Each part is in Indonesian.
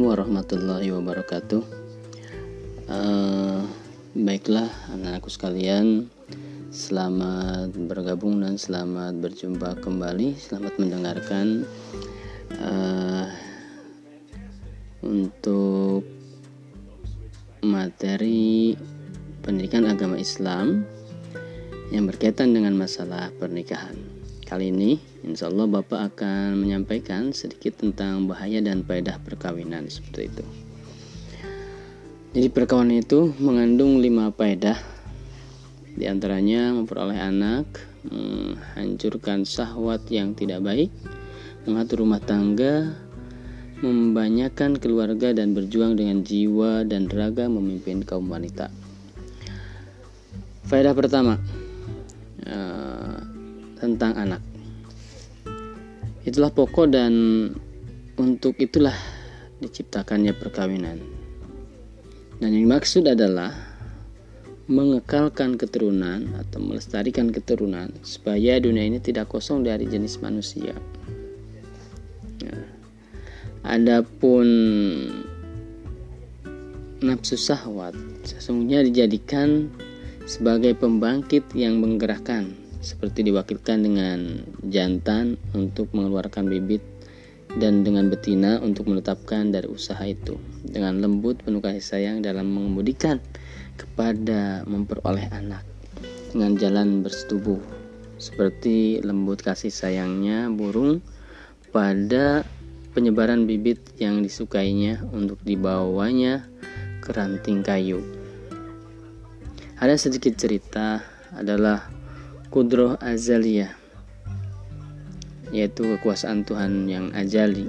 warahmatullahi wabarakatuh. Uh, baiklah, anak-anakku sekalian, selamat bergabung dan selamat berjumpa kembali. Selamat mendengarkan uh, untuk materi pendidikan agama Islam yang berkaitan dengan masalah pernikahan. Kali ini, insya Allah Bapak akan menyampaikan sedikit tentang bahaya dan faedah perkawinan seperti itu. Jadi perkawinan itu mengandung lima faedah, di antaranya memperoleh anak, menghancurkan syahwat yang tidak baik, mengatur rumah tangga, membanyakan keluarga dan berjuang dengan jiwa dan raga memimpin kaum wanita. Faedah pertama, tentang anak. Itulah pokok dan untuk itulah diciptakannya perkawinan. Dan yang dimaksud adalah mengekalkan keturunan atau melestarikan keturunan supaya dunia ini tidak kosong dari jenis manusia. Nah, adapun nafsu sahwat sesungguhnya dijadikan sebagai pembangkit yang menggerakkan seperti diwakilkan dengan jantan untuk mengeluarkan bibit dan dengan betina untuk menetapkan dari usaha itu dengan lembut penuh kasih sayang dalam mengemudikan kepada memperoleh anak dengan jalan bersetubuh seperti lembut kasih sayangnya burung pada penyebaran bibit yang disukainya untuk dibawanya ke ranting kayu. Ada sedikit cerita adalah kudroh azaliyah yaitu kekuasaan Tuhan yang ajali.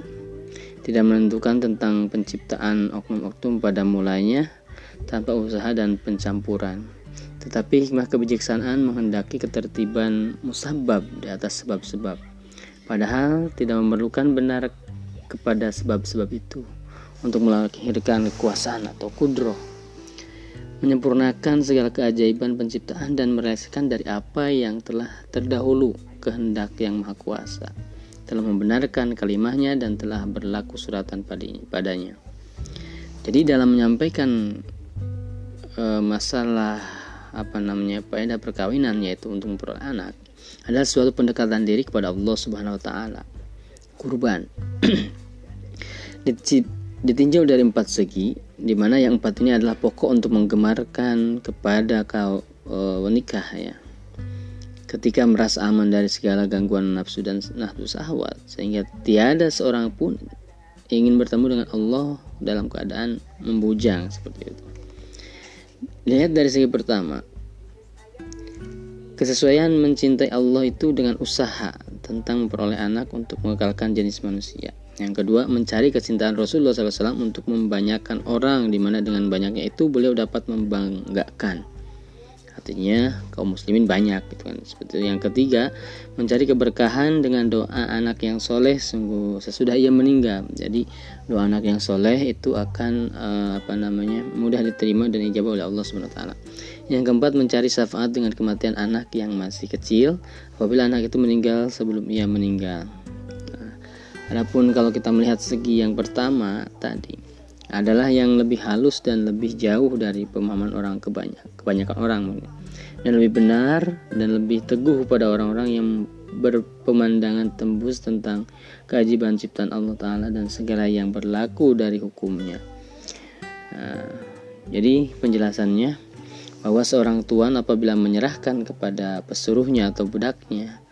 Tidak menentukan tentang penciptaan oknum-oknum pada mulanya tanpa usaha dan pencampuran tetapi hikmah kebijaksanaan menghendaki ketertiban musabab di atas sebab-sebab. Padahal tidak memerlukan benar kepada sebab-sebab itu untuk melahirkan kekuasaan atau kudroh menyempurnakan segala keajaiban penciptaan dan merealisasikan dari apa yang telah terdahulu kehendak yang maha kuasa. Telah membenarkan kalimahnya dan telah berlaku suratan padanya. Jadi dalam menyampaikan e, masalah apa namanya faedah perkawinan yaitu untuk memperoleh anak adalah suatu pendekatan diri kepada Allah Subhanahu wa taala. Kurban ditinjau dari empat segi di mana yang empat ini adalah pokok untuk menggemarkan kepada kau e, menikah ya. Ketika merasa aman dari segala gangguan nafsu dan nafsu sahwat sehingga tiada seorang pun ingin bertemu dengan Allah dalam keadaan membujang seperti itu. Lihat dari segi pertama. Kesesuaian mencintai Allah itu dengan usaha tentang memperoleh anak untuk mengekalkan jenis manusia yang kedua, mencari kecintaan Rasulullah SAW untuk membanyakkan orang, di mana dengan banyaknya itu beliau dapat membanggakan. Artinya kaum muslimin banyak gitu kan. Seperti yang ketiga, mencari keberkahan dengan doa anak yang soleh sungguh sesudah ia meninggal. Jadi doa anak yang soleh itu akan uh, apa namanya mudah diterima dan dijawab oleh Allah Subhanahu Taala. Yang keempat, mencari syafaat dengan kematian anak yang masih kecil apabila anak itu meninggal sebelum ia meninggal. Adapun kalau kita melihat segi yang pertama tadi adalah yang lebih halus dan lebih jauh dari pemahaman orang kebanyak, kebanyakan orang dan lebih benar dan lebih teguh pada orang-orang yang berpemandangan tembus tentang keajaiban ciptaan Allah Ta'ala dan segala yang berlaku dari hukumnya. Nah, jadi penjelasannya bahwa seorang tuan apabila menyerahkan kepada pesuruhnya atau budaknya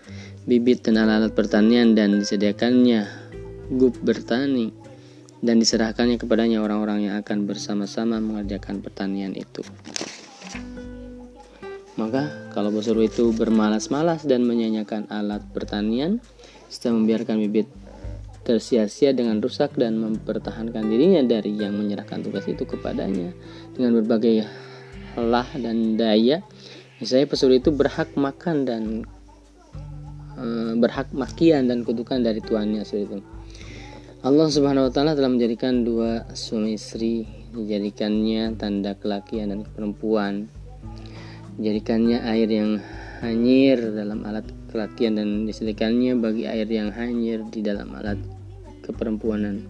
bibit dan alat-alat pertanian dan disediakannya gub bertani dan diserahkannya kepadanya orang-orang yang akan bersama-sama mengerjakan pertanian itu. Maka kalau pesuruh itu bermalas-malas dan menyanyikan alat pertanian, setelah membiarkan bibit tersia-sia dengan rusak dan mempertahankan dirinya dari yang menyerahkan tugas itu kepadanya dengan berbagai lah dan daya, misalnya pesuruh itu berhak makan dan e, berhak makian dan kutukan dari tuannya seperti itu. Allah Subhanahu wa taala telah menjadikan dua suami istri, dijadikannya tanda kelakian dan perempuan. Dijadikannya air yang hanyir dalam alat kelakian dan disediakannya bagi air yang hanyir di dalam alat keperempuanan.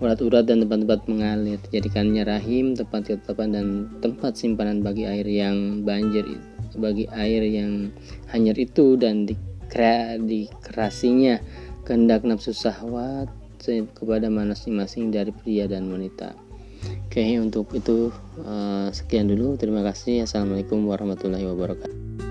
urat-urat dan tempat-tempat mengalir jadikannya rahim tempat ketetapan dan tempat simpanan bagi air yang banjir bagi air yang hanyir itu dan dikra, dikerasinya kehendak nafsu sahwat kepada masing-masing dari pria dan wanita. Oke, untuk itu uh, sekian dulu. Terima kasih. Assalamualaikum warahmatullahi wabarakatuh.